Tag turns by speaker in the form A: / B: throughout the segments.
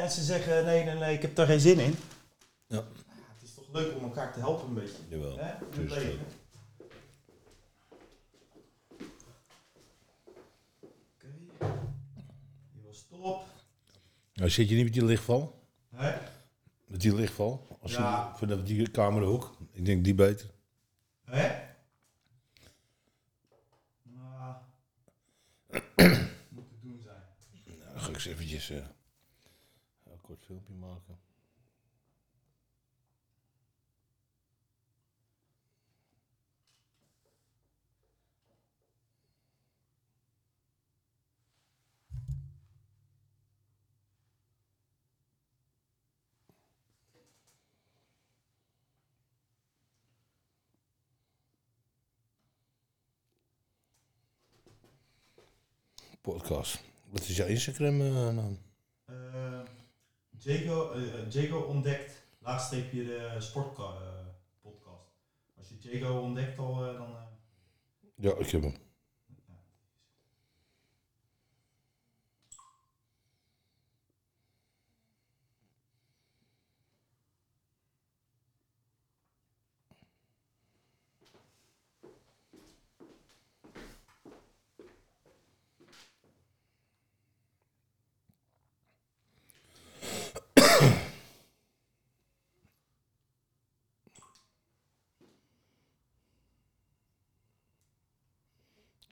A: mensen zeggen, nee, nee, nee, ik heb daar geen zin in.
B: Ja.
A: het is toch leuk om elkaar te helpen een beetje.
B: Jawel.
A: Hè? In het leven. Oké. Die was top.
B: Nou, zit je niet met die lichtval?
A: Hè?
B: Met die lichtval? Als
A: Ja.
B: je vanaf die camerahoek. Ik denk die beter.
A: Hè? Nou. Moet te doen zijn.
B: Nou, ga ik eens eventjes kort filmpje maken. Podcast. Wat is jouw Instagram eh, naam?
A: Eh, Jago, eh, eh, Jago ontdekt, laatstreepje de sportpodcast. Als je Jago ontdekt al, eh, dan... eh,
B: Ja, ik heb hem.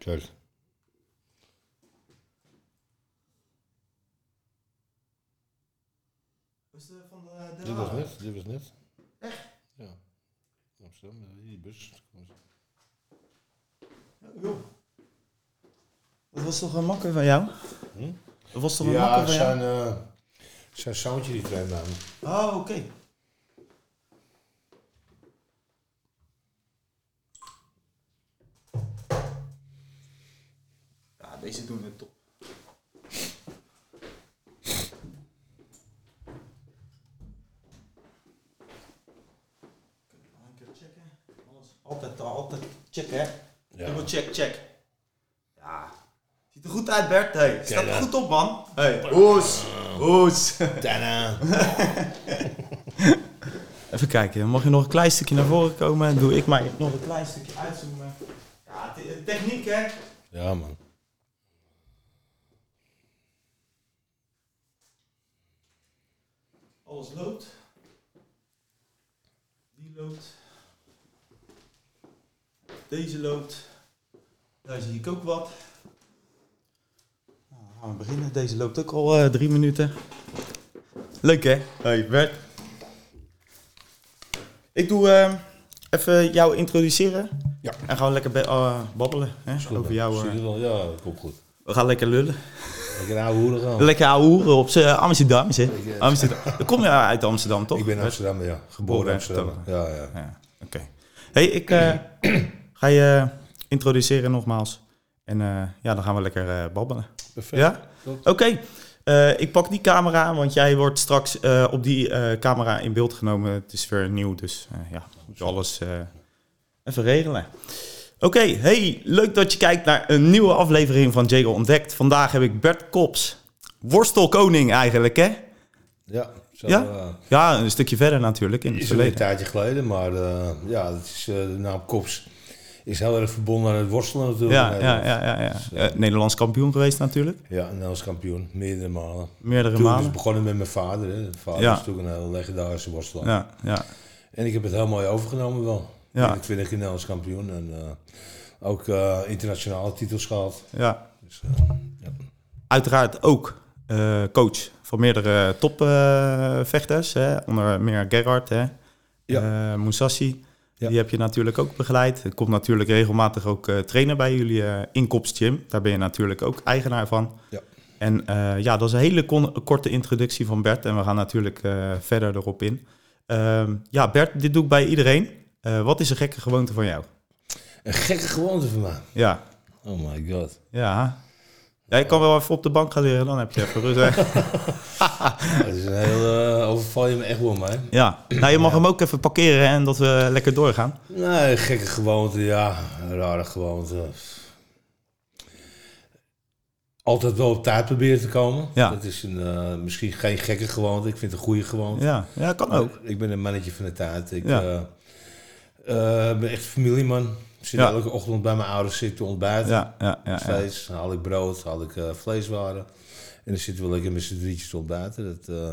B: Kijk.
A: is de, van de, de
B: Dit was net, dit was net.
A: Echt?
B: Ja. Amsterdam, eh, die bus.
A: Ja, joh. Dat was toch een makker van jou?
B: Hm?
A: Dat was toch een
B: Ja,
A: makker van jou?
B: zijn, eh zijn zoontje die trein namen.
A: Oh, oké. Ja, deze doen het top. Een keer checken. Alles. Altijd, altijd checken, hè?
B: Ja.
A: Dubbel check, check. Ja. Ziet er goed uit, Bert. Hey, staat er goed op, man. Hey, hoes. Hoes.
B: Tada.
A: Even kijken, mag je nog een klein stukje naar voren komen? Doe ik maar nog een klein stukje uitzoomen. Ja, te- techniek hè?
B: Ja, man.
A: Alles loopt. Die loopt. Deze loopt. Daar zie ik ook wat. Nou, gaan we beginnen. Deze loopt ook al eh, drie minuten. Leuk hè? Hey Bert. Ik doe eh, even jou introduceren.
B: Ja.
A: En gaan we lekker be- eh, babbelen hè? over jou. Eh.
B: Ja, dat komt goed.
A: we gaan lekker lullen.
B: Lekker ouwe hoeren gaan.
A: Lekker ouwe hoeren op z'n Amsterdam. hè?
B: Ik,
A: Amsterdam. Kom je uit Amsterdam toch?
B: Ik ben? Amsterdam, ja.
A: Geboren in
B: Amsterdam.
A: Amsterdam.
B: Ja, ja.
A: Ja, oké. Hey, ik eh, ga je introduceren nogmaals. En eh, ja, dan gaan we lekker eh, babbelen.
B: Perfect.
A: Ja? Oké. Eh, ik pak die camera, want jij wordt straks op die camera in beeld genomen. Het is weer nieuw, dus ja, moet alles even regelen. Oké, hey, leuk dat je kijkt naar een nieuwe aflevering van Jago Ontdekt. Vandaag heb ik Bert Kops, worstelkoning eigenlijk, hè?
B: Ja. Zo,
A: Ja? Ja, een stukje verder natuurlijk in het
B: is alweer een
A: verleden.
B: tijdje geleden, maar ja, het is, de naam Kops is heel erg verbonden aan het worstelen natuurlijk.
A: Ja, ja, ja, ja. Eh, Nederlands kampioen geweest natuurlijk.
B: Ja, Nederlands kampioen, meerdere malen.
A: Meerdere
B: Toen
A: malen.
B: begonnen met mijn vader. Hè. Mijn vader
A: Ja.
B: is natuurlijk een hele legendarische worstelaar.
A: Ja, ja,
B: En ik heb het heel mooi overgenomen wel.
A: Ja.
B: 21 keer Nederlands kampioen en eh, ook eh, internationale titels gehad.
A: ja.
B: Dus, ja.
A: Uiteraard ook coach van meerdere topvechters. onder meer Gerhard, hè.
B: Ja.
A: Musashi.
B: Ja.
A: Die heb je natuurlijk ook begeleid. Er komt natuurlijk regelmatig ook eh, trainen bij jullie eh in Kops Gym. Daar ben je natuurlijk ook eigenaar van.
B: Ja.
A: En eh, ja, dat is een hele kon- korte introductie van Bert. En we gaan natuurlijk verder erop in. Ehm, ja, Bert, dit doe ik bij iedereen. Wat is een gekke gewoonte van jou?
B: Een gekke gewoonte van mij.
A: Ja,
B: Oh my god.
A: ja. Ja, je kan wel even op de bank gaan leren, dan heb je even rust.
B: Het is een heel eh, overval je me echt wel mee.
A: Ja, nou je mag hem ook even parkeren en dat we lekker doorgaan.
B: Nee, gekke gewoonte, ja. Rare gewoonte. altijd wel op tijd proberen te komen.
A: Ja.
B: Dat is een, eh, misschien geen gekke gewoonte. Ik vind het een goede gewoonte.
A: Ja, ja kan ook.
B: Ik ben een mannetje van de tijd. Ik
A: Ja.
B: eh, ben echt familieman. Zit elke ochtend bij mijn ouders zitten te ontbijten.
A: Ja, ja, ja.
B: Vlees, dan haal ik brood, haal ik eh, vleeswaren. En dan zitten we lekker met z'n drietjes te ontbijten. Dat, eh,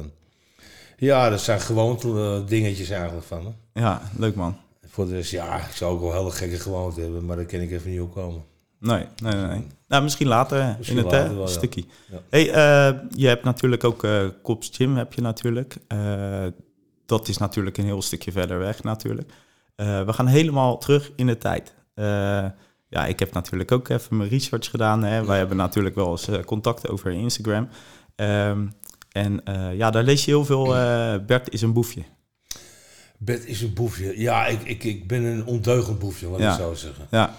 B: ja, dat zijn gewoonte eh, dingetjes eigenlijk van me.
A: Ja, leuk man.
B: Voor de rest, ja, ik zou ook wel hele gekke gewoonte hebben, maar daar kan ik even niet op komen.
A: Nee, nee, nee. nee. Nou, misschien later
B: Misschien
A: in het
B: later wel,
A: stukje.
B: Ja.
A: Hey, je hebt natuurlijk ook eh Kops Gym, heb je natuurlijk. Dat is natuurlijk een heel stukje verder weg natuurlijk. We gaan helemaal terug in de tijd. Eh, ja, ik heb natuurlijk ook even mijn research gedaan. Hè. Wij hebben natuurlijk wel eens eh, contact over Instagram. Ehm, en eh, ja, daar lees je heel veel. Bert is een boefje.
B: Bert is een boefje. Ja, ik, ik, ik ben een ondeugend boefje, laat
A: Ja.
B: ik zo zeggen.
A: Ja,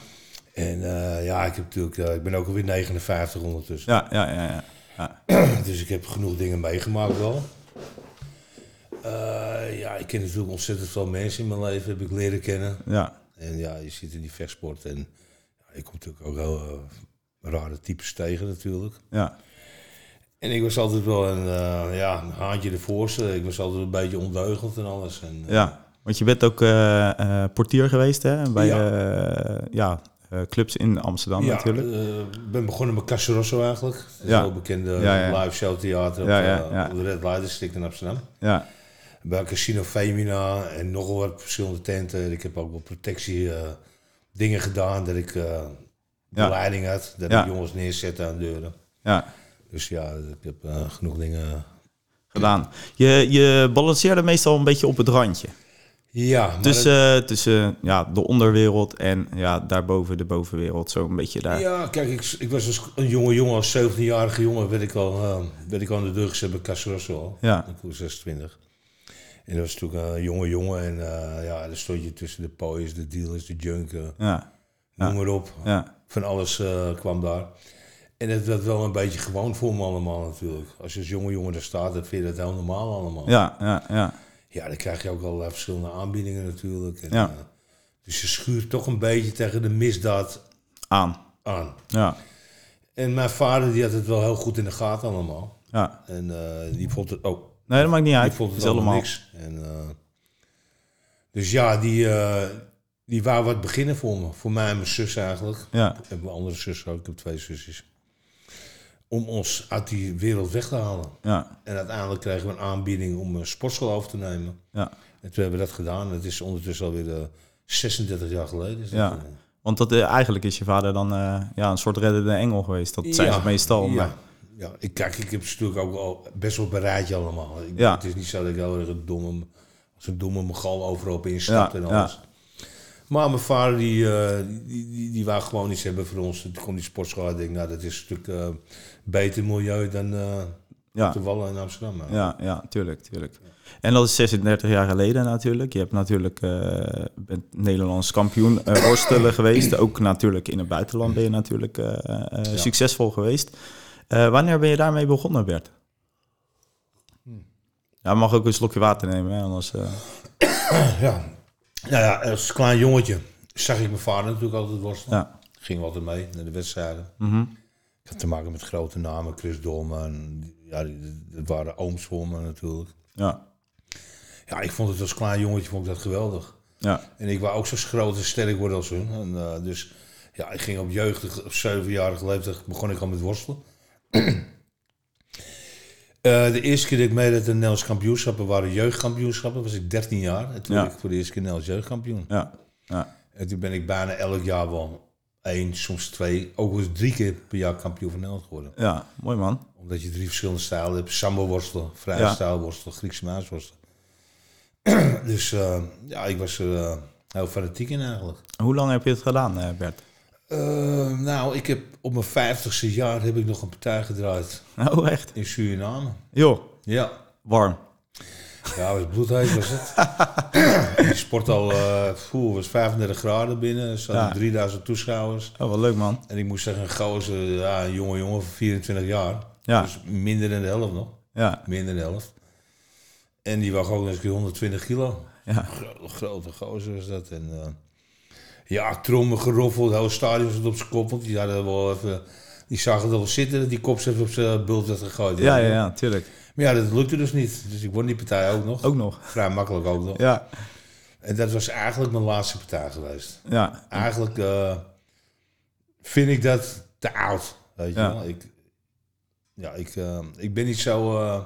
B: En ja, ik, heb natuurlijk, ik ben ook alweer 59 ondertussen.
A: ja, ja, ja. ja.
B: Dus ik heb genoeg dingen meegemaakt wel. Ja, ik ken natuurlijk ontzettend veel mensen in mijn leven, heb ik leren kennen.
A: ja.
B: En ja, je zit in die vechtsport en ja, ik kom natuurlijk ook heel eh, rare types tegen natuurlijk.
A: ja.
B: En ik was altijd wel een, eh, ja, een haantje de voorste. Ik was altijd een beetje ondeugend en alles. En, eh,
A: Ja, want je bent ook portier geweest hè, bij
B: Ja.
A: clubs in Amsterdam
B: ja,
A: natuurlijk.
B: Ik ben begonnen met Casa Rosso eigenlijk. Dat is
A: Ja.
B: een heel bekende live show theater op de Red Light District in Amsterdam.
A: Ja,
B: Bij Casino Femina en nogal wat verschillende tenten. Ik heb ook wel protectie eh, dingen gedaan. Dat ik eh begeleiding had. Dat
A: Ja.
B: ik jongens neerzette aan deuren.
A: ja,
B: Dus ja, ik heb eh, genoeg dingen...
A: gedaan. Je, je balanceerde meestal een beetje op het randje.
B: Ja, maar
A: Tussen, tussen ja, de onderwereld en ja, daarboven de bovenwereld. Zo een beetje daar.
B: ja, kijk, ik, ik was als een jonge jongen, als 17-jarige jongen, werd ik al, eh, werd ik al aan de deur gezet bij Casa Rosso al.
A: Ja.
B: Ik was 26. En dat was natuurlijk een jonge jongen. En eh, ja, dan stond je tussen de pooiers, de dealers, de junken,
A: Ja,
B: noem maar op.
A: ja,
B: Van alles eh, kwam daar. En het werd wel een beetje gewoon voor me allemaal natuurlijk. Als je als jonge jongen daar staat, dan vind je dat heel normaal allemaal.
A: ja, ja, ja.
B: Ja, dan krijg je ook allerlei verschillende aanbiedingen natuurlijk. En,
A: Ja.
B: eh, dus je schuurt toch een beetje tegen de misdaad
A: Aan.
B: aan.
A: Ja,
B: En mijn vader die had het wel heel goed in de gaten allemaal.
A: ja.
B: En eh, die vond het ook
A: Nee, dat maakt niet uit.
B: die vond
A: Het
B: allemaal niks. En, eh, dus ja, die, eh, die wou wat beginnen voor me. Voor mij en mijn zus eigenlijk.
A: Ja,
B: Ik heb een andere zus ook. Ik heb twee zusjes. Om ons uit die wereld weg te halen.
A: ja,
B: En uiteindelijk kregen we een aanbieding om een sportschool over te nemen.
A: ja.
B: En toen hebben we dat gedaan. Het is ondertussen alweer eh 36 jaar geleden. Is
A: Ja. Want dat, eigenlijk is je vader dan ja, een soort reddende engel geweest. Dat zijn ze meestal.
B: Ja,
A: maar-
B: ja. Ik, kijk, ik heb natuurlijk ook al best wel bereid allemaal. Ik,
A: Ja.
B: Het is niet zo dat ik heel erg een domme, als een domme megal overal op instapt
A: Ja,
B: en
A: ja.
B: alles. Maar mijn vader, die, eh, die, die, die wou gewoon iets hebben voor ons. Toen kwam die sportschool. Denk, nou, dat is een stuk eh, beter milieu dan eh
A: ja.
B: Wallen in Amsterdam.
A: Ja, ja, tuurlijk, tuurlijk. En dat is 36 jaar geleden natuurlijk. Je hebt natuurlijk eh, bent Nederlands kampioen worstelen geweest. Ook natuurlijk in het buitenland ben je natuurlijk succesvol geweest. Eh, wanneer ben je daarmee begonnen, Bert? Ja, mag ook een slokje water nemen, hè, anders... eh,
B: Ja. Nou ja, als klein jongetje zag ik mijn vader natuurlijk altijd worstelen.
A: ja.
B: Ging altijd mee naar de wedstrijden.
A: Mhm.
B: Ik had te maken met grote namen, Chris Dolman. Ja, dat waren ooms voor me natuurlijk.
A: ja,
B: Ja, ik vond het als klein jongetje vond ik dat geweldig.
A: ja,
B: En ik wou ook zo groot en sterk worden als hun. En, eh, dus ja, ik ging op jeugdig, op zevenjarige leeftijd begon ik al met worstelen. Eh, de eerste keer dat ik meedeed aan de Nederlands kampioenschappen waren jeugdkampioenschappen. was ik 13 jaar. En toen
A: Ja.
B: werd ik voor de eerste keer Nederlands jeugdkampioen.
A: ja, ja,
B: En toen ben ik bijna elk jaar wel één, soms twee, ook wel eens drie keer per jaar kampioen van Nederland geworden.
A: ja, mooi man.
B: Omdat je drie verschillende stijlen hebt. Sambo worstelen, vrije
A: Ja.
B: stijl worstelen, Griekse maas worstelen. dus eh, ja, ik was er eh, heel fanatiek in eigenlijk.
A: Hoe lang heb je het gedaan, Bert?
B: Eh, nou, ik heb op mijn vijftigste jaar heb ik nog een partij gedraaid
A: Oh, echt?
B: in Suriname.
A: Joh,
B: Ja,
A: warm.
B: ja, was bloedheet was het. Die sport al, eh poeh, was 35 graden binnen. Er zaten
A: Ja.
B: 3000 toeschouwers.
A: Oh, wat leuk man.
B: En ik moest zeggen, een gozer, ja, een jonge jongen van 24 jaar.
A: Ja.
B: Dus minder dan de helft nog.
A: Ja,
B: Minder dan de helft. En die woog ook nog eens een keer 120 kilo.
A: ja,
B: Grote, grote gozer was dat. En, eh, ja, trommen geroffeld, het hele stadion zat op zijn kop. Want die hadden wel even Die zagen het wel zitten dat die kopzet op zijn bult werd gegooid.
A: Ja, ja, ja, tuurlijk.
B: Maar ja, dat lukte dus niet. Dus ik won die partij ook nog.
A: Ook nog.
B: Vrij makkelijk ook nog.
A: Ja,
B: En dat was eigenlijk mijn laatste partij geweest.
A: ja,
B: Eigenlijk eh, vind ik dat te oud. Weet je
A: Ja.
B: wel? Ik, ja, ik, eh, ik ben niet zo eh,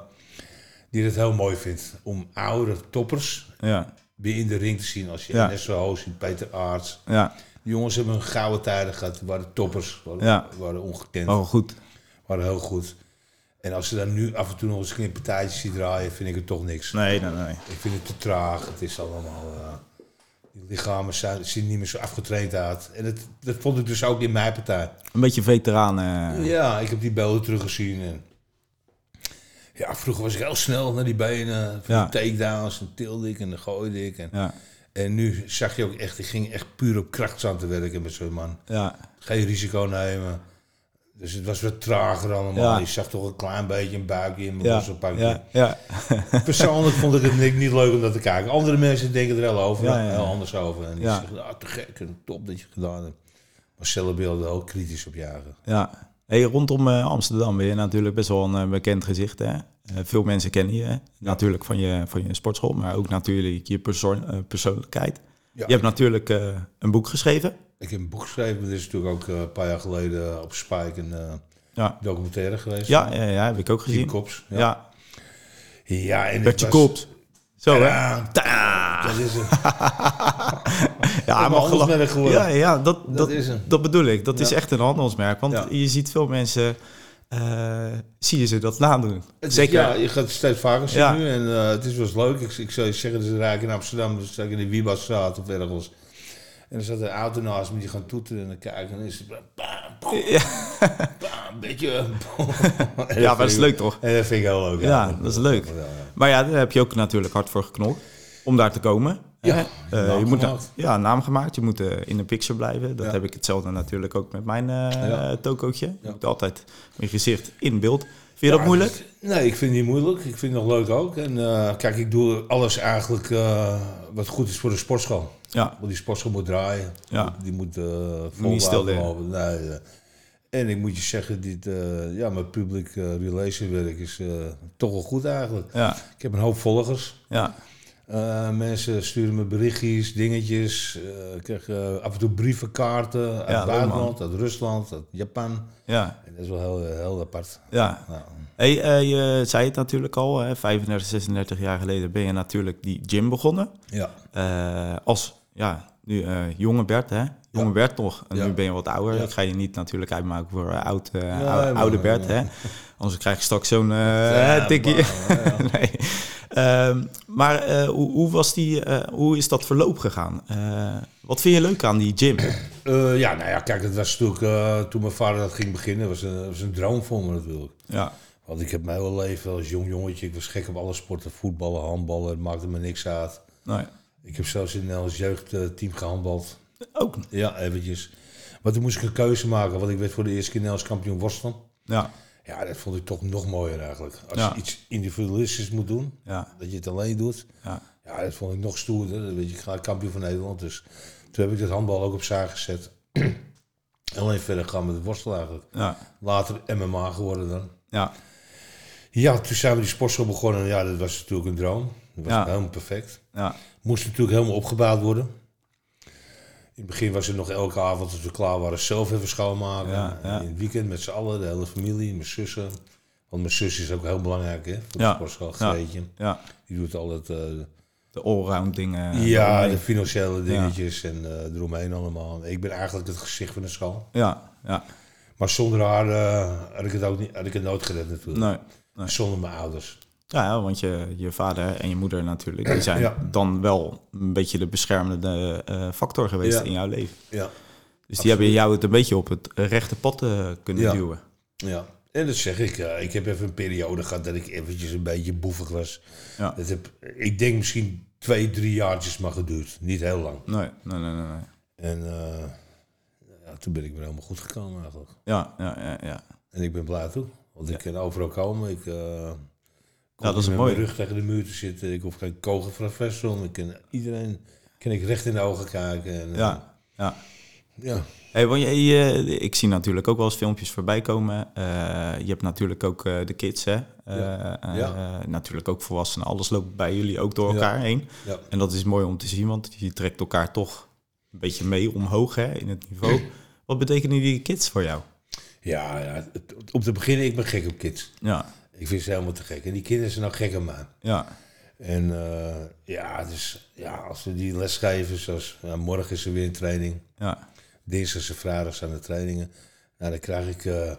B: die het heel mooi vindt om oude toppers
A: ja,
B: weer in de ring te zien. Als je
A: Ja.
B: Hoos ziet, Peter Aarts.
A: ja.
B: Die jongens hebben hun gouden tijden gehad. Die waren toppers. Waren,
A: Ja.
B: waren ongekend.
A: Oh, goed.
B: Waren heel goed. En als ze dan nu af en toe nog eens een een partijtje ziet draaien, vind ik het toch niks.
A: Nee, nee, nee.
B: Ik vind het te traag. Het is allemaal... eh, die lichamen zijn, zien niet meer zo afgetraind uit. En dat, dat vond ik dus ook in mijn partij.
A: Een beetje veteraan. eh,
B: Ja, ik heb die beelden teruggezien. En ja, vroeger was ik heel snel naar die benen. Van
A: Ja.
B: die takedowns en tilde ik en dan gooide ik. En,
A: ja,
B: en nu zag je ook echt, ik ging echt puur op kracht aan te werken met zo'n man.
A: ja,
B: Geen risico nemen. Dus het was wat trager allemaal.
A: Ja.
B: Je zag toch een klein beetje een buikje in mijn
A: ja, ja, ja,
B: Persoonlijk vond ik het niet, niet leuk om dat te kijken. Andere mensen denken er heel over,
A: Ja,
B: heel anders over. En die
A: Ja.
B: zeggen, ah, te gek top dat je gedaan hebt. Maar zelf ook kritisch op jagen.
A: ja. Hey, rondom eh, Amsterdam ben je natuurlijk best wel een eh, bekend gezicht. Hè? Eh, veel mensen kennen je. hè? Natuurlijk van je, van je sportschool, maar ook natuurlijk je persoon, persoonlijkheid.
B: Ja.
A: Je hebt natuurlijk een boek geschreven.
B: Ik heb een boek geschreven, dat is natuurlijk ook een paar jaar geleden op Spike een
A: Ja,
B: documentaire geweest.
A: ja, ja, ja heb ik ook gezien.
B: Kops.
A: Ja,
B: Ja, ja en
A: Bertje
B: was-
A: Kops. Zo, hè?
B: Dat is.
A: Ja, gelachen.
B: geworden.
A: Ja, ja dat, dat,
B: Dat is hem.
A: dat bedoel ik. Dat is echt een handelsmerk. Want
B: Ja.
A: je ziet veel mensen, eh, zie je ze dat nadoen.
B: Het is-
A: Zeker.
B: Ja, je gaat steeds vaker zien
A: Ja.
B: nu en eh, het is wel eens leuk. Ik, ik zou je zeggen, ze raken in Amsterdam, dus in de Wiebasstraat of ergens. En dan zat er een auto naast me, die gaan toeteren en dan kijken. En dan is het bam, bam,
A: Ja,
B: bam, beetje... En
A: ja, maar dat is leuk toch?
B: En dat vind ik heel leuk.
A: Ja, dat is leuk. Maar ja, daar heb je ook natuurlijk hard voor geknopt om daar te komen.
B: Ja?
A: Eh,
B: naam
A: je moet
B: gemaakt.
A: ja, naam gemaakt. Je moet eh, in de picture blijven. Dat
B: Ja.
A: heb ik hetzelfde natuurlijk ook met mijn eh
B: Ja.
A: tokootje. Je
B: Ja.
A: moet altijd je gezicht in beeld. Vind je dat moeilijk?
B: Nee, ik vind het niet moeilijk. Ik vind het nog leuk ook. En eh, kijk, ik doe alles eigenlijk eh, wat goed is voor de sportschool.
A: Ja,
B: Want die sportschool moet draaien.
A: Ja.
B: Die moet eh vol
A: niet stil.
B: Nee, eh. En ik moet je zeggen, dit, eh, ja, mijn public eh, relation werk is eh, toch wel goed eigenlijk.
A: ja,
B: Ik heb een hoop volgers.
A: ja,
B: Eh, mensen sturen me berichtjes, dingetjes. Eh, ik krijg eh, af en toe brieven, kaarten uit
A: Ja,
B: het buitenland, uit Rusland, uit Japan.
A: ja,
B: En dat is wel heel, heel apart.
A: ja.
B: Ja.
A: Hey, je zei het natuurlijk al, hè, 35, 36 jaar geleden ben je natuurlijk die gym begonnen.
B: ja.
A: Als ja, nu jonge Bert, hè? Jonge Bert nog. En
B: Ja.
A: nu ben je wat ouder.
B: Ja.
A: Ik ga je niet natuurlijk uitmaken voor oud,
B: Nee,
A: ou-
B: maar-
A: oude Bert, hè? Anders krijg je straks zo'n tikkie. nee. Ehm, maar eh, hoe, hoe, was die, eh, hoe is dat verloop gegaan? Eh, wat vind je leuk aan die gym?
B: Ja, nou ja, kijk, het was natuurlijk, toen mijn vader dat ging beginnen, was een, was een droom voor me natuurlijk.
A: Ja,
B: Want ik heb mijn hele leven als jong jongetje, ik was gek op alle sporten, voetballen, handballen, het maakte me niks uit.
A: nou,
B: Ik heb zelfs in als jeugdteam gehandbald.
A: ook.
B: Ja, eventjes. Maar toen moest ik een keuze maken, want ik werd voor de eerste keer Nederlands kampioen worstelen.
A: Ja,
B: Ja, dat vond ik toch nog mooier eigenlijk. Als
A: Ja.
B: je iets individualistisch moet doen,
A: ja,
B: dat je het alleen doet.
A: ja,
B: Ja, dat vond ik nog stoerder. Dan weet je, ik ga kampioen van Nederland. Dus toen heb ik het handbal ook opzij gezet. alleen verder gaan met het worstelen eigenlijk.
A: ja,
B: Later MMA geworden dan.
A: ja,
B: Ja, toen zijn we die sportschool begonnen. Ja, dat was natuurlijk een droom. Dat was
A: Ja.
B: helemaal perfect.
A: ja,
B: Moest natuurlijk helemaal opgebouwd worden. In het begin was het nog elke avond als we klaar waren zelf even schoonmaken.
A: Ja, ja.
B: En In het weekend met z'n allen, de hele familie, mijn zussen. Want mijn zus is ook heel belangrijk hè, voor de
A: Ja.
B: sportschool.
A: Ja.
B: Greetje.
A: ja.
B: Die doet altijd eh,
A: De allround dingen.
B: ja,
A: eromheen.
B: de financiële dingetjes en eh eromheen allemaal. Ik ben eigenlijk het gezicht van de school.
A: ja, ja,
B: Maar zonder haar eh, had ik het ook niet, had ik het nooit gered natuurlijk.
A: nee. nee.
B: Zonder mijn ouders.
A: Ja, ja, want je, je vader en je moeder natuurlijk, die zijn
B: Ja.
A: dan wel een beetje de beschermende eh, factor geweest
B: Ja.
A: in jouw leven.
B: Ja.
A: Dus die hebben jou het een beetje op het rechte pad eh, kunnen
B: Ja.
A: duwen.
B: Ja, en dat zeg ik. eh, ik heb even een periode gehad dat ik eventjes een beetje boevig was.
A: Ja.
B: Dat heb, ik denk misschien twee, drie jaartjes maar geduurd. Niet heel lang.
A: Nee, nee, nee, nee. nee.
B: En eh, ja, toen ben ik weer helemaal goed gekomen eigenlijk.
A: Ja, ja, ja, ja.
B: En ik ben blij toe. Want ik kan overal komen. Ik kom
A: dat is
B: met
A: mooi.
B: mijn rug tegen de muur te zitten. Ik hoef geen kogel van een. Ik kan iedereen kan ik recht in de ogen kijken. En, eh,
A: Ja, ja,
B: Ja.
A: Hey, want je, je- ik zie natuurlijk ook wel eens filmpjes voorbij komen. Eh, je hebt natuurlijk ook eh, de kids, hè? Eh,
B: Ja.
A: eh,
B: Ja.
A: natuurlijk ook volwassenen. Alles loopt bij jullie ook door
B: Ja.
A: elkaar heen.
B: Ja.
A: En dat is mooi om te zien, want je trekt elkaar toch een beetje mee omhoog hè, in het niveau. Wat betekenen die kids voor jou?
B: Ja, ja, het- om te beginnen, ik ben gek op kids.
A: Ja,
B: Ik vind ze helemaal te gek. En die kinderen zijn nou gek op mij.
A: ja,
B: En eh, ja, dus, ja, als we die les geven, zoals ja, morgen is er weer een training.
A: ja,
B: Dinsdag en vrijdag zijn de trainingen. Nou, dan krijg ik eh,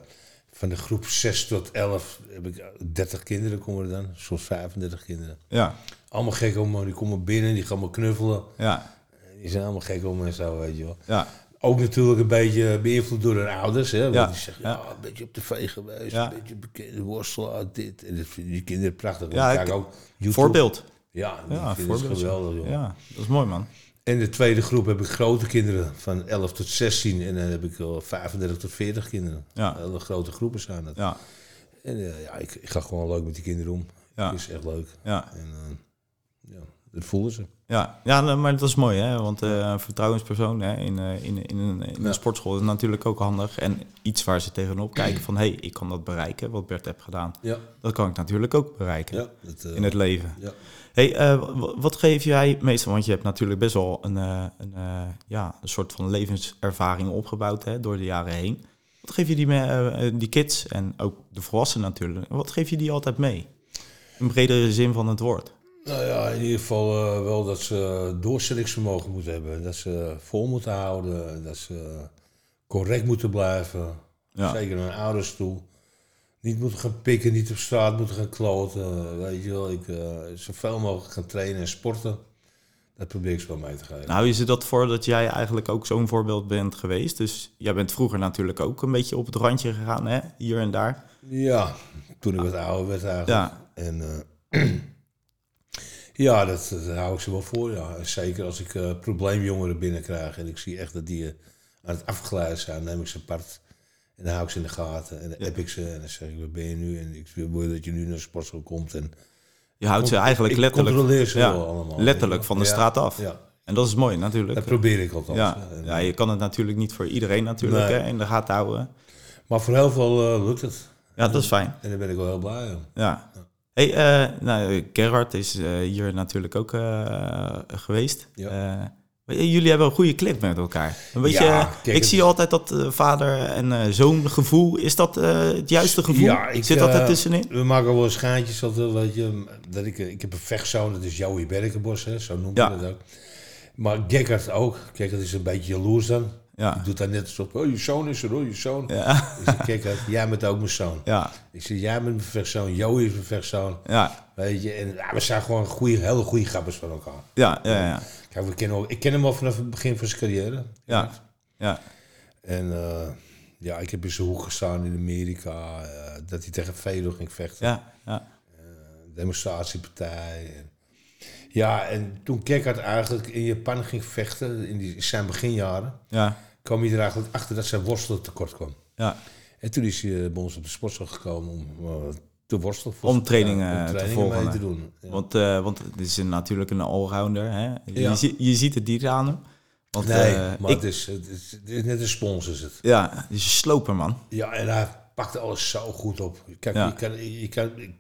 B: van de groep 6 tot 11, heb ik 30 kinderen komen er dan. Soms 35 kinderen.
A: ja,
B: Allemaal gek om. Die komen binnen, die gaan me knuffelen.
A: ja,
B: Die zijn allemaal gek om en zo, weet je wel.
A: ja,
B: Ook natuurlijk een beetje beïnvloed door hun ouders. Hè? Want
A: Ja,
B: die zeggen,
A: ja.
B: een beetje op tv geweest,
A: Ja.
B: een beetje bekende worstelaar, dit. En dat vinden die kinderen prachtig.
A: Ja,
B: Ja,
A: ik-
B: ook YouTube.
A: voorbeeld.
B: Ja,
A: Ja, voorbeeld.
B: geweldig, joh.
A: Ja, dat is mooi man.
B: En de tweede groep heb ik grote kinderen, van 11 tot 16. En dan heb ik wel 35 tot 40 kinderen.
A: Ja.
B: Hele grote groepen zijn dat.
A: Ja,
B: En eh, ja, ik, ik ga gewoon leuk met die kinderen om.
A: Ja.
B: Het is echt leuk.
A: ja.
B: En eh, ja, dat voelen ze.
A: Ja, ja nou, maar dat is mooi, hè? want eh, een vertrouwenspersoon hè, in, eh, in, in, een, in een sportschool is natuurlijk ook handig. En iets waar ze tegenop kijken van, hé, hey, ik kan dat bereiken, wat Bert heeft gedaan.
B: Ja,
A: Dat kan ik natuurlijk ook bereiken
B: ja. Dat, eh,
A: in het leven.
B: ja.
A: Hey, eh, wat geef jij meestal, want je hebt natuurlijk best wel een, eh, een, eh, ja, een soort van levenservaring opgebouwd hè, door de jaren heen. Wat geef je die, me- eh, eh, die kids en ook de volwassenen natuurlijk, wat geef je die altijd mee? In bredere zin van het woord.
B: Nou ja, in ieder geval eh, wel dat ze doorzettingsvermogen moeten hebben. Dat ze vol moeten houden. Dat ze correct moeten blijven.
A: Ja.
B: Zeker naar hun ouders toe. Niet moeten gaan pikken, niet op straat moeten gaan kloten. Weet je wel, ik, eh, zoveel mogelijk gaan trainen en sporten. Dat probeer ik ze wel mee te geven.
A: Nou, je zit dat voor dat jij eigenlijk ook zo'n voorbeeld bent geweest. Dus jij bent vroeger natuurlijk ook een beetje op het randje gegaan, hè? hier en daar.
B: Ja, toen ik wat ouder werd eigenlijk.
A: Ja,
B: En eh, ja, dat, dat hou ik ze wel voor. Ja. Zeker als ik eh, probleemjongeren binnenkrijg en ik zie echt dat die eh, aan het afgeleid zijn, neem ik ze apart. En dan hou ik ze in de gaten en dan
A: Ja.
B: app ik ze en dan zeg ik, waar ben je nu? En ik wil dat je nu naar de sportschool komt. En
A: je houdt ze eigenlijk letterlijk,
B: controleer ze
A: ja,
B: wel allemaal.
A: letterlijk van de straat af.
B: Ja,
A: En dat is mooi natuurlijk.
B: dat probeer ik althans.
A: Ja, ja, je kan het natuurlijk niet voor iedereen natuurlijk
B: Nee.
A: hè, in de gaten houden.
B: Maar voor heel veel eh, lukt het.
A: Ja, dat is fijn.
B: En daar ben ik wel heel blij om.
A: Ja. Hey, eh, nou, Gerard is eh, hier natuurlijk ook eh, geweest.
B: Ja.
A: Jullie hebben een goede klik met elkaar. Een beetje,
B: Ja, kijk,
A: ik zie altijd dat vader en zoon gevoel. Is dat het juiste gevoel?
B: Ja, ik,
A: Zit dat er tussenin?
B: We maken wel altijd, weet je. Dat ik, ik heb een vechtzoon, dat is Joey Berkenbos, hè, zo
A: Ja.
B: hij dat ook. Maar Gekkert ook. Gekkert is een beetje jaloers dan.
A: Ja.
B: Die doet daar net alsof, oh, je zoon is er, oh, je zoon.
A: Ja.
B: Ik Gekkert, jij bent ook mijn zoon.
A: Ja.
B: Ik zeg, jij bent mijn vechtzoon, Joey is mijn vechtzoon.
A: Ja.
B: Weet je, en ja, we zijn gewoon goede, hele goede grappers van elkaar.
A: Ja. Ja. Ja.
B: Kijk, we kennen, ik ken hem al vanaf het begin van zijn carrière.
A: Ja. Ja.
B: En eh, ja, ik heb in zijn hoek gestaan in Amerika, eh, dat hij tegen Fedor ging vechten.
A: Ja. Ja.
B: demonstratiepartij. En, ja, en toen Kekkert eigenlijk in Japan ging vechten, in die, zijn beginjaren,
A: Ja.
B: kwam hij er eigenlijk achter dat zijn worstelen tekort kwam.
A: Ja.
B: En toen is hij eh, bij ons op de sportschool gekomen om eh, te worstelen.
A: Om trainingen
B: Ja,
A: te
B: trainingen
A: volgen,
B: mee
A: hè.
B: te doen. Ja.
A: Want, eh, want het is een- natuurlijk een allrounder. Hè? Je,
B: Ja.
A: je ziet het niet aan hem. Want,
B: nee,
A: eh,
B: maar
A: ik,
B: het, is, het, is, het is net een spons is het.
A: Ja, het is een sloper, man.
B: Ja, en hij pakte alles zo goed op. Kijk,
A: Ja.
B: je kan, je kan, ik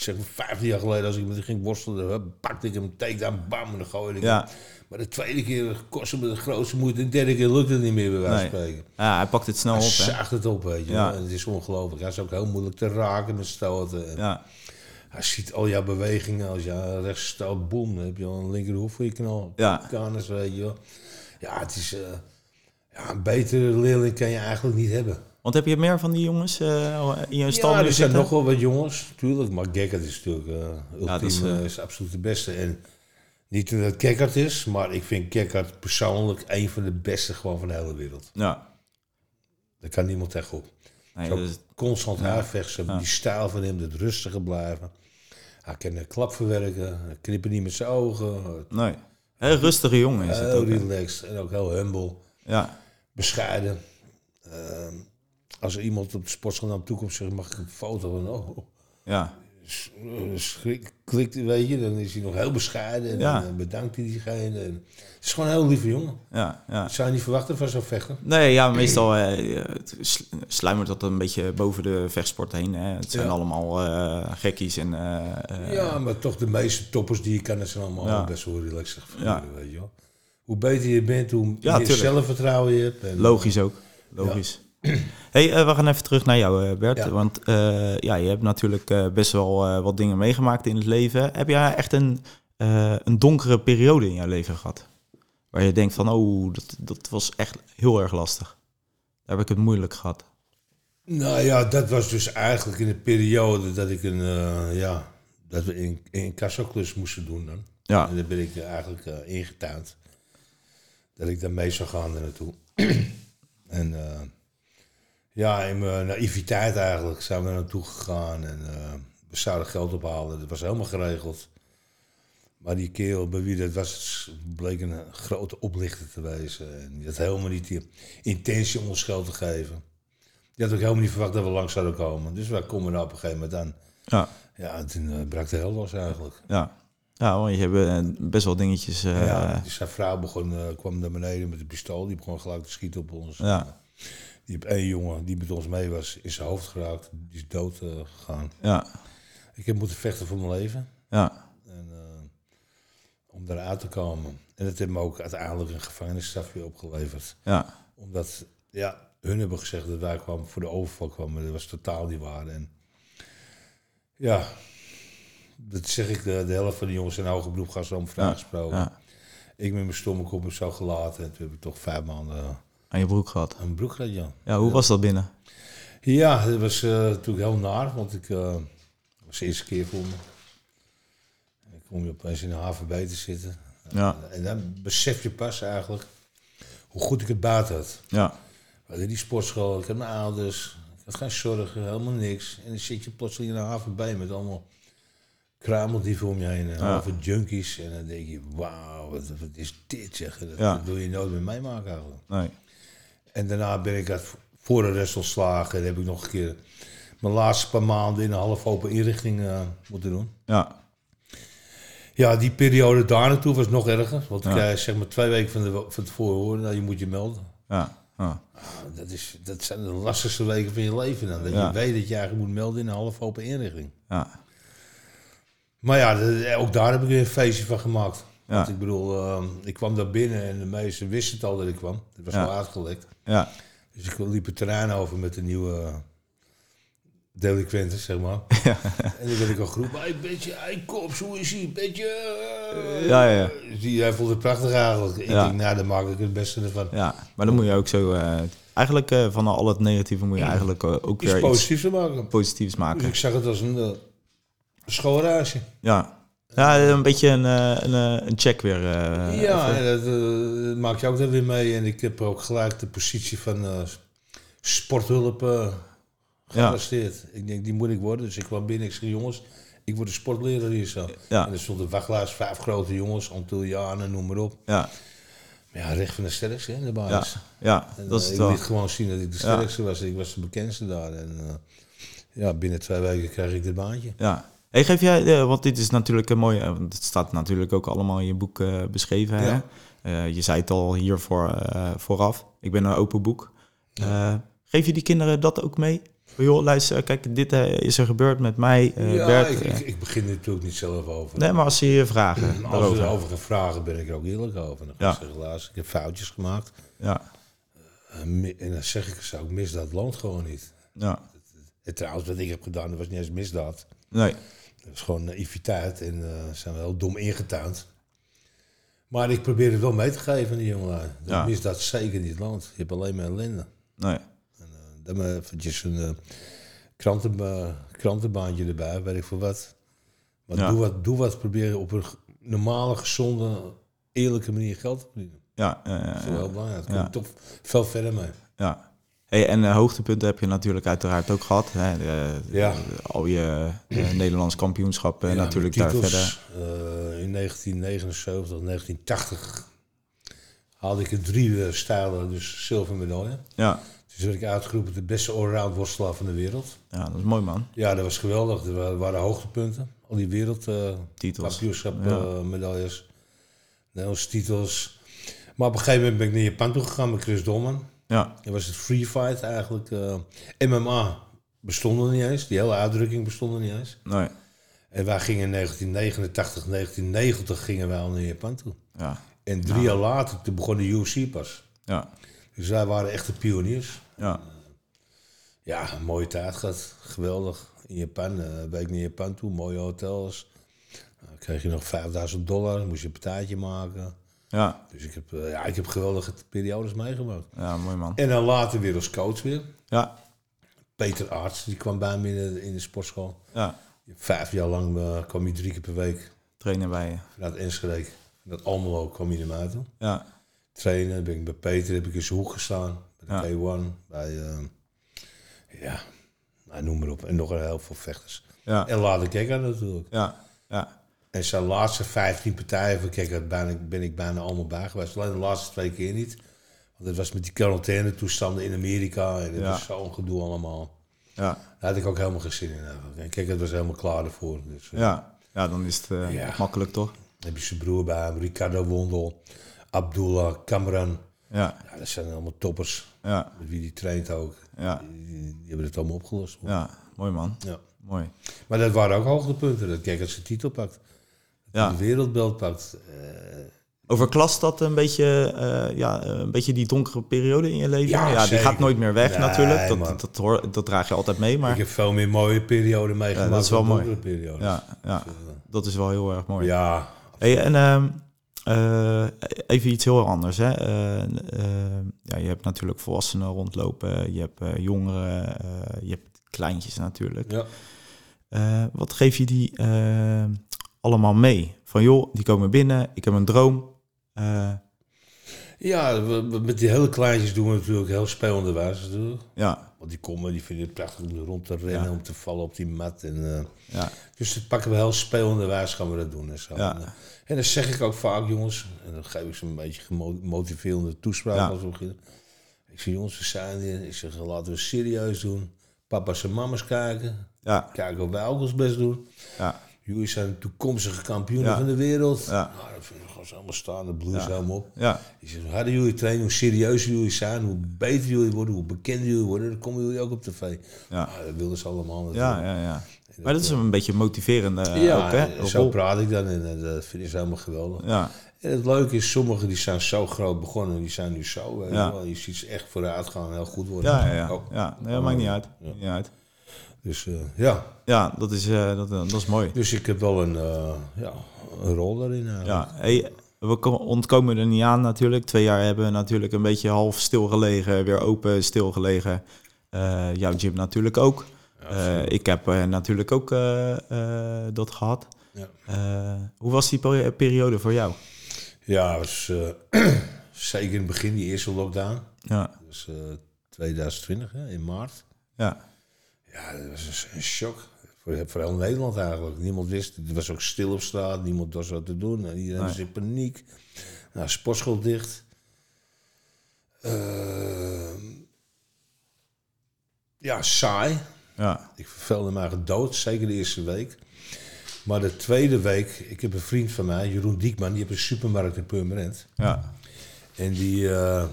B: zeg maar 15 jaar geleden als ik met hem ging worstelen, pakte ik hem, takedown, bam, en dan gooide ik hem. Maar de tweede keer kostte me de grootste moeite. De derde keer lukte het niet meer bij wijze van
A: Nee.
B: spreken.
A: ja, hij pakt het snel
B: Hij
A: op. Hè?
B: zaagt het op, weet je.
A: Ja.
B: En het is ongelooflijk. Hij is ook heel moeilijk te raken met stoten. En
A: Ja.
B: Hij ziet al jouw bewegingen. Als je rechts stoot, boem, dan heb je al een linkerhoef voor je knal.
A: Ja.
B: Kanus, weet je wel. Ja, het is... eh, ja, een betere leerling kan je eigenlijk niet hebben.
A: Want heb je meer van die jongens eh, in je stal
B: Ja, er zijn nog wel wat jongens, natuurlijk. Maar Gekkert is natuurlijk
A: dat is,
B: absoluut de beste. En niet dat het Gekkert is, maar ik vind Gekkert persoonlijk een van de beste gewoon van de hele wereld.
A: Ja.
B: Daar kan niemand tegenop.
A: Nee, dus,
B: constant
A: Ja.
B: haarvechten,
A: Ja.
B: die stijl van hem, dat rustige blijven. Hij kan een klap verwerken, knippen niet met zijn ogen.
A: nee. Heel rustige jongen is het
B: Heel
A: ook. hè?
B: relaxed en ook heel humble,
A: Ja.
B: bescheiden. Ehm, als er iemand op de sportschool naar hem toe komt, zegt mag ik een foto van, oh,
A: Ja.
B: eh, schrik, klikt, weet je, dan is hij nog heel bescheiden en
A: Ja.
B: dan bedankt hij diegene. En het is gewoon een heel lieve jongen.
A: Ja, ja.
B: Dat zou je niet verwachten van zo'n vechter.
A: Nee, ja, meestal eh, sluimert dat een beetje boven de vechtsport heen. Hè. Het zijn
B: Ja.
A: allemaal eh, gekkies en... eh, eh,
B: ja, maar toch de meeste toppers die je kan, dat zijn allemaal
A: Ja.
B: best wel relaxed
A: Ja.
B: weet je wel. Hoe beter je bent, hoe meer
A: tuurlijk.
B: zelfvertrouwen je hebt. En,
A: Logisch ook. Logisch. hey, eh, we gaan even terug naar jou, eh, Bert.
B: Ja.
A: Want eh, ja, je hebt natuurlijk best wel wat dingen meegemaakt in het leven. Heb jij echt een, een donkere periode in jouw leven gehad? Waar je denkt van, oh, dat, dat was echt heel erg lastig. Daar heb ik het moeilijk gehad.
B: Nou ja, dat was dus eigenlijk in de periode dat ik een, eh, ja, dat we in, in moesten doen dan.
A: Ja,
B: En daar ben ik eigenlijk ingetuind. Dat ik daar mee zou gaan naartoe. en eh, ja, in mijn naïviteit eigenlijk zijn we naartoe gegaan. En eh, we zouden geld ophalen. Dat was helemaal geregeld. Maar die kerel bij wie dat was, bleek een grote oplichter te wezen. En die had helemaal niet die intentie om ons geld te geven. Die had ook helemaal niet verwacht dat we langs zouden komen. Dus wij komen daar op een gegeven moment aan.
A: ja,
B: Ja, en toen eh, brak de hel los eigenlijk.
A: ja. Ja, want je hebt eh, best wel dingetjes... eh,
B: ja, dus zijn vrouw begon, kwam naar beneden met een pistool. Die begon gelijk te schieten op ons.
A: Ja.
B: Die heeft één jongen die met ons mee was, in zijn hoofd geraakt. Die is dood eh, gegaan.
A: ja,
B: Ik heb moeten vechten voor mijn leven.
A: ja,
B: En, eh, om daaruit te komen. En dat heeft me ook uiteindelijk een gevangenisstrafje opgeleverd.
A: ja,
B: Omdat, ja, hun hebben gezegd dat wij kwamen voor de overval kwamen. Maar dat was totaal niet waar. En ja, dat zeg ik, de, de helft van de jongens in hoger beroep gaan zo om vrijgesproken.
A: ja.
B: Ik met mijn stomme kop heb zo gelaten. En toen heb ik toch vijf maanden
A: Aan je broek gehad.
B: een broek gehad, ja.
A: Ja, hoe was dat binnen?
B: Ja, dat was eh, natuurlijk heel naar, want ik eh, was de eerste keer voor me. En dan kom je opeens in de HVB te zitten.
A: Ja,
B: En dan besef je pas eigenlijk hoe goed ik het buiten had.
A: ja,
B: We hadden die sportschool, ik had mijn ouders, ik had geen zorgen, helemaal niks. En dan zit je plotseling in een HVB met allemaal kruimeldieven om je heen. En
A: Ja.
B: junkies. En dan denk je, wauw, wat, wat is dit zeg. Dat,
A: Ja.
B: dat wil je nooit meer meemaken eigenlijk.
A: nee.
B: En daarna ben ik uit voor de rest ontslagen. En heb ik nog een keer mijn laatste paar maanden in een half open inrichting eh, moeten doen.
A: Ja,
B: Ja, die periode daar naartoe was nog erger. Want ik krijg zeg maar twee weken van, de, van tevoren horen, nou, je moet je melden.
A: ja, ja,
B: Ah, Dat, is, dat zijn de lastigste weken van je leven dan. Dat
A: Ja.
B: je weet dat je eigenlijk moet melden in een half open inrichting.
A: ja,
B: Maar ja, dat- ook daar heb ik weer een feestje van gemaakt.
A: Ja.
B: Want ik bedoel, eh, ik kwam daar binnen en de meesten wisten het al dat ik kwam. Het was al uitgelekt.
A: Ja,
B: Dus ik liep het terrein over met de nieuwe uh, delinquenten, zeg maar. En dan werd ik al geroepen, hey, beetje, hey, kops, hoe is hij? Beetje... eh."
A: Ja, ja, ja.
B: Dus die, hij vond het prachtig eigenlijk. Ik
A: Ja.
B: denk, nou, dan maak ik het beste ervan.
A: ja. Maar dan moet je ook zo... eh, eigenlijk eh, van al het negatieve moet je eigenlijk eh, ook
B: Iets
A: weer iets
B: positiefs maken.
A: positiefs
B: Dus
A: maken.
B: ik zag het als een uh, schoolreisje.
A: Ja. Ja, een beetje een, eh, een, eh, een check weer. eh,
B: ja, en dat maak je ook dan weer mee. En ik heb ook gelijk de positie van sporthulp gearresteerd. Ik denk, die moet ik worden. Dus ik kwam binnen, ik zeg, jongens, ik word een sportleraar hier zo.
A: Ja.
B: En er stond een wachtlijst, vijf grote jongens, Antillianen, noem maar op.
A: ja,
B: Maar ja, recht van de sterkste in de
A: ja,
B: baas.
A: ja,
B: En,
A: dat is
B: ik liet gewoon zien dat ik de
A: Ja.
B: sterkste was. Ik was de bekendste daar. En ja, binnen twee weken kreeg ik dit baantje.
A: Ja. Hey, geef jij, eh, want dit is natuurlijk een mooie, eh, want het staat natuurlijk ook allemaal in je boek eh, beschreven.
B: Ja.
A: Hè? Je zei het al hiervoor vooraf. Ik ben een open boek. Geef je die kinderen dat ook mee? Joh, luister, kijk, dit is er gebeurd met mij,
B: ja,
A: Bert.
B: ik, ik, ik begin er natuurlijk niet zelf over.
A: nee, maar als ze je vragen
B: Als ze erover gaan vragen, ben ik er ook eerlijk over. Dan
A: Ja.
B: ik zeggen, luister, ik heb foutjes gemaakt.
A: Ja,
B: En dan zeg ik zo, ik misdaad loont gewoon niet.
A: ja,
B: En trouwens, wat ik heb gedaan, dat was niet eens misdaad.
A: nee,
B: Dat was gewoon naïviteit en eh zijn we heel dom ingetuind. Maar ik probeer het wel mee te geven aan die jongelui. Dat
A: Ja.
B: misdaad zeker niet loont. Je hebt alleen maar ellende.
A: nee.
B: Dan maar eventjes een eh, kranten, eh, krantenbaantje erbij, weet ik voor wat. Maar
A: Ja.
B: doe, wat, doe wat, probeer op een normale, gezonde, eerlijke manier geld te verdienen.
A: Ja, ja, ja,
B: Dat is wel belangrijk. Daar kom je toch veel verder mee.
A: ja. Hey, en eh, hoogtepunten heb je natuurlijk uiteraard ook gehad. Hè? De-
B: Ja.
A: al je eh, Nederlands kampioenschappen
B: Ja,
A: natuurlijk daar verder.
B: eh, in 1979, 1980 haalde ik drie stijlen, dus zilveren medaille.
A: Ja,
B: Dus werd ik uitgeroepen de beste allround worstelaar van de wereld.
A: Ja, dat is mooi, man.
B: Ja, dat was geweldig. Er wa- waren hoogtepunten. Al die
A: Titels.
B: wereldkampioenschap
A: Ja.
B: medailles. Nederlandse titels. Maar op een gegeven moment ben ik naar Japan toe gegaan met Chris Dolman.
A: Ja,
B: Dat was het free fight eigenlijk. eh, MMA bestond er niet eens. Die hele uitdrukking bestond er niet eens.
A: nee.
B: En wij gingen in 1989, 1990 gingen wij al naar Japan toe.
A: Ja,
B: En drie jaar later, toen begon de UFC pas.
A: ja,
B: Dus wij waren echte pioniers.
A: ja.
B: Ja, een mooie tijd gehad. Geweldig. In Japan, eh week naar Japan toe, mooie hotels. Dan kreeg je nog 5000 dollar, moest je een partijtje maken.
A: Ja,
B: Dus ik heb, eh, ja, ik heb geweldige periodes meegemaakt.
A: ja, mooi, man.
B: En dan later weer als coach weer.
A: Ja,
B: Peter Arts, die kwam bij me in de, in de sportschool.
A: ja.
B: Vijf jaar lang eh, kwam hij drie keer per week
A: Trainen bij je.
B: vanuit Enschede. Vanuit Almelo kwam hij naar mij toe.
A: Ja,
B: Trainen, ben ik bij Peter, heb ik in zijn hoek gestaan. Bij de
A: Ja.
B: K1, bij, eh, ja, nou, noem maar op. En nog een heel veel vechters.
A: ja,
B: En later Kekker natuurlijk.
A: ja, ja.
B: En zijn laatste 15 partijen Kekker ben ik, ben ik bijna allemaal bij geweest. Alleen de laatste twee keer niet. Want dat was met die quarantaine toestanden in Amerika. En dat
A: Ja.
B: was zo'n gedoe allemaal.
A: Ja,
B: Daar had ik ook helemaal geen zin in eigenlijk. En Kekker was helemaal klaar ervoor. Dus, eh,
A: ja. Ja, dan is het eh,
B: Ja.
A: makkelijk, toch?
B: Dan heb je zijn broer bij hem, Ricardo Wondel, Abdullah, Cameron.
A: Ja,
B: Ja, dat zijn allemaal toppers.
A: ja,
B: Met wie die traint ook.
A: ja,
B: Die, die hebben het allemaal opgelost.
A: ja. Mooi, man.
B: Ja.
A: Mooi.
B: Maar dat waren ook hoogtepunten. Dat Kekker zijn titel pakt.
A: Ja.
B: de wereldbeeld pakt. Eh,
A: Overklast dat een beetje, eh, ja, een beetje die donkere periode in je leven?
B: Ja,
A: die gaat nooit meer weg
B: Nee,
A: natuurlijk. Dat, dat, dat, hoor, dat draag je altijd mee, maar
B: Ik heb veel meer mooie perioden meegemaakt
A: Ja, dat is wel mooi.
B: periodes.
A: ja, ja, dat is wel heel erg mooi.
B: Ja,
A: Hey, en ehm, eh, even iets heel anders. Hè? Eh, eh, ja, je hebt natuurlijk volwassenen rondlopen, je hebt eh, jongeren, eh, je hebt kleintjes natuurlijk.
B: ja.
A: Eh, wat geef je die eh, allemaal mee? Van joh, die komen binnen, ik heb een droom. Eh,
B: ja we- we- met die hele kleintjes doen we natuurlijk heel spelende wijze. natuurlijk.
A: ja,
B: Want die komen, die vinden het prachtig om rond te rennen,
A: Ja.
B: om te vallen op die mat. En, eh,
A: ja,
B: dus dat pakken we heel spelende wijze gaan we dat doen. En, zo.
A: Ja.
B: En, eh, en zeg ik ook vaak, jongens, en dan geef ik ze een beetje gemo- motiverende toespraak
A: Ja.
B: als we beginnen. Ik zeg, jongens, we zijn hier. Ik zeg, laten we serieus doen. Papa's en mama's kijken.
A: ja,
B: Kijken of wij ook ons best doen.
A: ja,
B: Jullie zijn toekomstige kampioenen van de wereld.
A: Ja.
B: Nou, dat vind ik gewoon allemaal staan, ze
A: Ja.
B: helemaal op.
A: ja,
B: Ik zeg, hoe harder jullie trainen, hoe serieuzer jullie zijn, hoe beter jullie worden, hoe bekender jullie worden, dan komen jullie ook op tv.
A: ja,
B: Nou, dat wilden ze allemaal
A: ja, ja, ja. Maar dat is een beetje motiverende eh,
B: Ja,
A: ook, hè?
B: zo praat ik dan en eh, dat vinden ze helemaal geweldig.
A: Ja,
B: En het leuke is, sommigen die zijn zo groot begonnen, die zijn nu zo.
A: Ja.
B: Je ziet ze echt vooruit gaan en heel goed worden.
A: ja, ja, ja.
B: Oh.
A: ja. Nee, dat maakt niet uit.
B: Ja.
A: Niet uit.
B: Dus eh, ja,
A: Ja, dat is, eh, dat, dat is mooi.
B: dus ik heb wel een, eh, ja, een rol daarin.
A: Ja, hey, we ko- ontkomen er niet aan natuurlijk. Twee jaar hebben we natuurlijk een beetje half stilgelegen, weer open, stilgelegen. Eh jouw gym natuurlijk ook. Eh, ik heb eh, natuurlijk ook eh, eh, dat gehad.
B: Ja.
A: Eh, hoe was die peri- periode voor jou?
B: Ja, was eh, zeker in het begin, die eerste lockdown.
A: Ja,
B: Dus eh 2020, hè, in maart.
A: ja,
B: Ja, dat was een, shock. Voor, voor heel Nederland eigenlijk. Niemand wist, het was ook stil op straat, niemand was wat te doen. En iedereen
A: Nee.
B: was in paniek. Nou, sportschool dicht. Ehm, ja, saai.
A: ja,
B: Ik vervelde me eigenlijk dood, zeker de eerste week. Maar de tweede week, ik heb een vriend van mij, Jeroen Diekman, die heeft een supermarkt in Purmerend.
A: ja,
B: En die, eh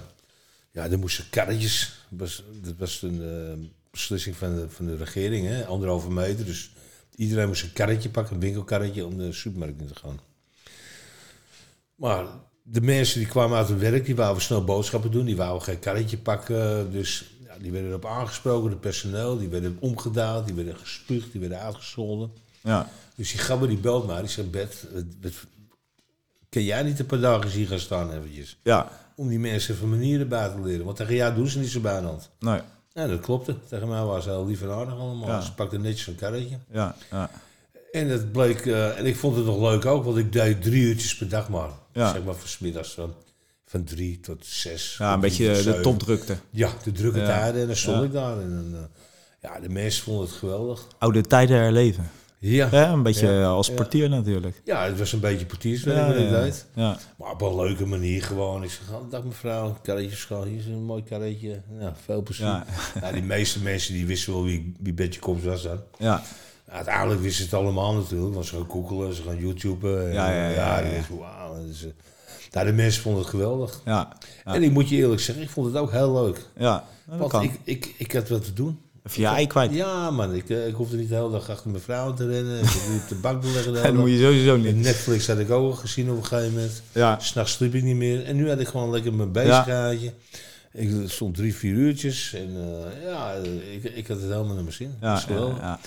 B: ja, er moesten karretjes. Dat was, dat was een eh, beslissing van de, van de regering, hè? anderhalve meter. Dus iedereen moest een karretje pakken, een winkelkarretje, om de supermarkt in te gaan. Maar de mensen die kwamen uit het werk, die wouden snel boodschappen doen. Die wouden geen karretje pakken. Dus ja, die werden erop aangesproken, de personeel. Die werden omgedaald, die werden gespuugd, die werden uitgescholden.
A: ja,
B: Dus die gabber die belt mij, die zegt, Bert, wat- kan jij niet een paar dagen hier gaan staan eventjes?
A: ja,
B: Om die mensen even manieren bij te leren. Want tegen jou doen ze niet zo bijna.
A: nee,
B: Ja, dat klopte. Tegen mij was ze heel lief en aardig allemaal.
A: Ja.
B: Ze pakte netjes een karretje.
A: ja, ja,
B: En het bleek, eh, en ik vond het nog leuk ook, want ik deed drie uurtjes per dag maar.
A: Ja.
B: Zeg maar van 's middags van, van drie tot zes.
A: ja, een beetje de topdrukte.
B: Ja, de drukke
A: Ja.
B: tijden. En dan stond
A: Ja.
B: ik daar. En, dan, eh, ja, de mensen vonden het geweldig.
A: Oude tijden herleven.
B: Ja.
A: Hè? Een beetje
B: Ja.
A: als portier natuurlijk.
B: ja, het was een beetje portierswerk deed.
A: ja.
B: Maar op een leuke manier gewoon. Ik zeg, oh, dag mevrouw, karretje schaal, hier is een mooi karretje. Ja, veel plezier.
A: Ja.
B: Ja. die meeste mensen die wisten wel wie, wie Betje Kops was dan.
A: Ja.
B: Ja, uiteindelijk wisten ze het allemaal natuurlijk, want ze gaan googelen, ze gaan YouTuben. En,
A: Ja, ja, ja, ja.
B: wauw. Dus, nou, de mensen vonden het geweldig.
A: Ja. Ja.
B: En ik moet je eerlijk zeggen, ik vond het ook heel leuk.
A: Ja, dat
B: Want
A: kan.
B: ik, ik, ik had wat te doen.
A: Even je ei kwijt.
B: Ja man, ik, eh, ik hoefde niet de hele dag achter mijn vrouw te rennen. Ik hoefde niet op de bank te leggen.
A: dat moet je sowieso niet.
B: Netflix had ik ook al gezien op een gegeven moment.
A: Ja.
B: S'nachts sliep ik niet meer. En nu had ik gewoon lekker mijn bezigheidje. Ik stond drie, vier uurtjes. En eh, ja, ik, ik had het helemaal naar mijn zin.
A: Ja, ja, ja,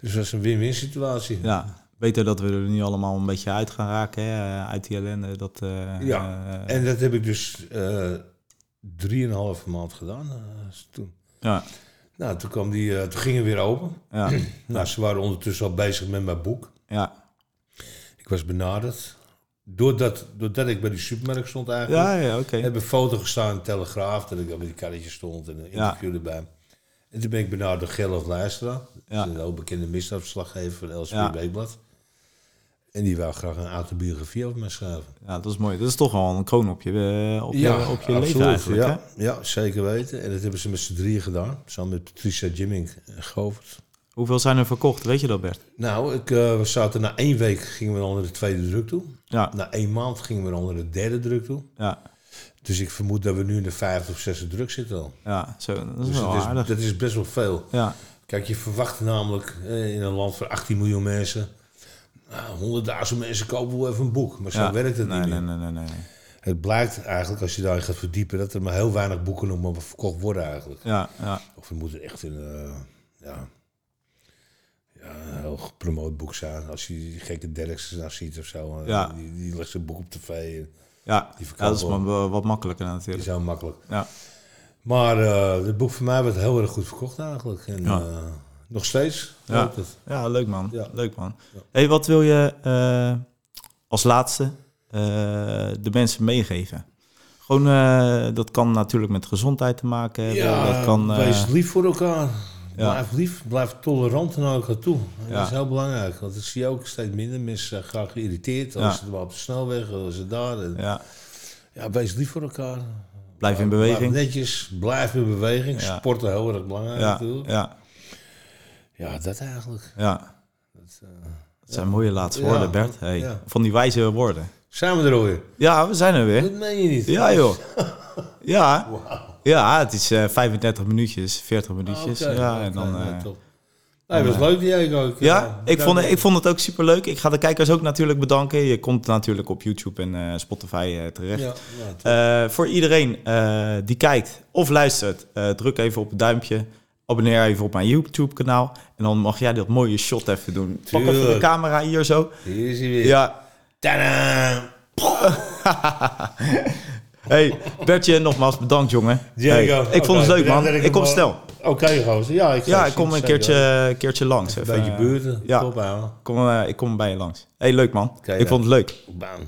B: Dus dat was een win-win situatie.
A: ja. Beter dat we er nu allemaal een beetje uit gaan raken, hè? uit die ellende. Dat, eh,
B: Ja.
A: eh,
B: En dat heb ik dus eh drieënhalve maand gedaan. eh, toen.
A: ja,
B: Nou, toen, kwam die, eh, toen gingen we weer open.
A: ja,
B: Nou, ze waren ondertussen al bezig met mijn boek.
A: ja.
B: Ik was benaderd. Doordat, doordat ik bij die supermarkt stond eigenlijk.
A: Ja, ja, oké.
B: heb een foto gestaan in de Telegraaf. Dat ik met die karretje stond en een
A: Ja.
B: interview erbij. En toen ben ik benaderd door Gerlof Luistera.
A: Ja.
B: Een heel bekende misdaadverslaggever van
A: Ja.
B: Weekblad. En die wou graag een autobiografie over mij schrijven.
A: Ja, dat is mooi. Dat is toch wel een kroon op je, eh, op je, op je leven eigenlijk,
B: ja.
A: hè?
B: Ja, zeker weten. En dat hebben ze met z'n drieën gedaan. Samen met Patricia Jimming en Govert.
A: Hoeveel zijn er verkocht? Weet je dat, Bert?
B: Nou, ik, eh, we zaten na één week gingen we dan naar de tweede druk toe.
A: Ja,
B: Na één maand gingen we dan naar de derde druk toe.
A: ja,
B: Dus ik vermoed dat we nu in de vijfde of zesde druk zitten al.
A: ja. Zo, dat is
B: Dus
A: wel
B: dat is,
A: aardig.
B: dat is best wel veel.
A: Ja,
B: Kijk, je verwacht namelijk eh, in een land van 18 miljoen mensen... Nou, 100.000 mensen kopen wel even een boek. Maar zo
A: ja.
B: werkt het
A: nee,
B: niet
A: nee,
B: meer.
A: nee, nee, nee.
B: Het blijkt eigenlijk, als je daarin gaat verdiepen... dat er maar heel weinig boeken nog maar verkocht worden eigenlijk.
A: Ja, ja,
B: Of het moet echt een, eh, ja, ja, een heel gepromoot boek zijn. Als je die gekke Derksen nou ziet of zo. eh,
A: Ja.
B: Die, die legt zijn boek op tv. en
A: ja.
B: Die
A: Ja, dat is wel wat makkelijker natuurlijk.
B: is heel makkelijk.
A: Ja,
B: Maar eh, het boek voor mij werd heel erg goed verkocht eigenlijk. En
A: Ja.
B: Nog steeds.
A: Ja. ja leuk man.
B: Ja.
A: Leuk man.
B: Ja.
A: hey, wat wil je eh, als laatste eh, de mensen meegeven? Gewoon, eh, dat kan natuurlijk met gezondheid te maken hebben.
B: Ja,
A: dat kan,
B: wees lief voor elkaar. Blijf lief, blijf tolerant naar elkaar toe. Dat is heel belangrijk, want ik zie ook steeds minder mensen graag geïrriteerd. Als ze wel op de snelweg, als ze daar. En, ja.
A: ja,
B: wees lief voor elkaar.
A: blijf in
B: Blijf
A: beweging.
B: netjes, blijf in beweging. Sporten heel erg belangrijk
A: Ja,
B: natuurlijk. Ja.
A: Ja,
B: dat eigenlijk.
A: ja.
B: Dat, eh,
A: Dat zijn mooie laatste woorden, Bert. Hey,
B: Ja.
A: Van die wijze woorden.
B: zijn we er alweer?
A: Ja, we zijn er weer.
B: Dat meen je niet.
A: Ja, joh. Ja, ja het is eh 35 minuutjes, 40 minuutjes. Ja, en dan...
B: nou,
A: eh,
B: top. Nee, was leuk, die ook.
A: ja, ik vond, het- ik vond het ook superleuk. Ik ga de kijkers ook natuurlijk bedanken. Je komt natuurlijk op YouTube en Spotify terecht.
B: Ja, ja, top.
A: Voor iedereen die kijkt of luistert, druk even op het duimpje. Abonneer even op mijn YouTube-kanaal. En dan mag jij dat mooie shot even doen. Pak even de camera hier zo.
B: Hier is hij weer.
A: Ja.
B: Tadaa!
A: Hey, Bertje, nogmaals bedankt, jongen. Hey, ik vond het leuk, man.
B: ik
A: Ik kom snel.
B: Oké, gozer. Ja, ik,
A: Ja, ik kom een keertje, keertje langs. Even,
B: beetje
A: eh,
B: buurten.
A: ja.
B: Top, ouwe.
A: Kom, eh, ik kom bij je langs. Hey, leuk man. Ik
B: ja.
A: vond het leuk.
B: Baan.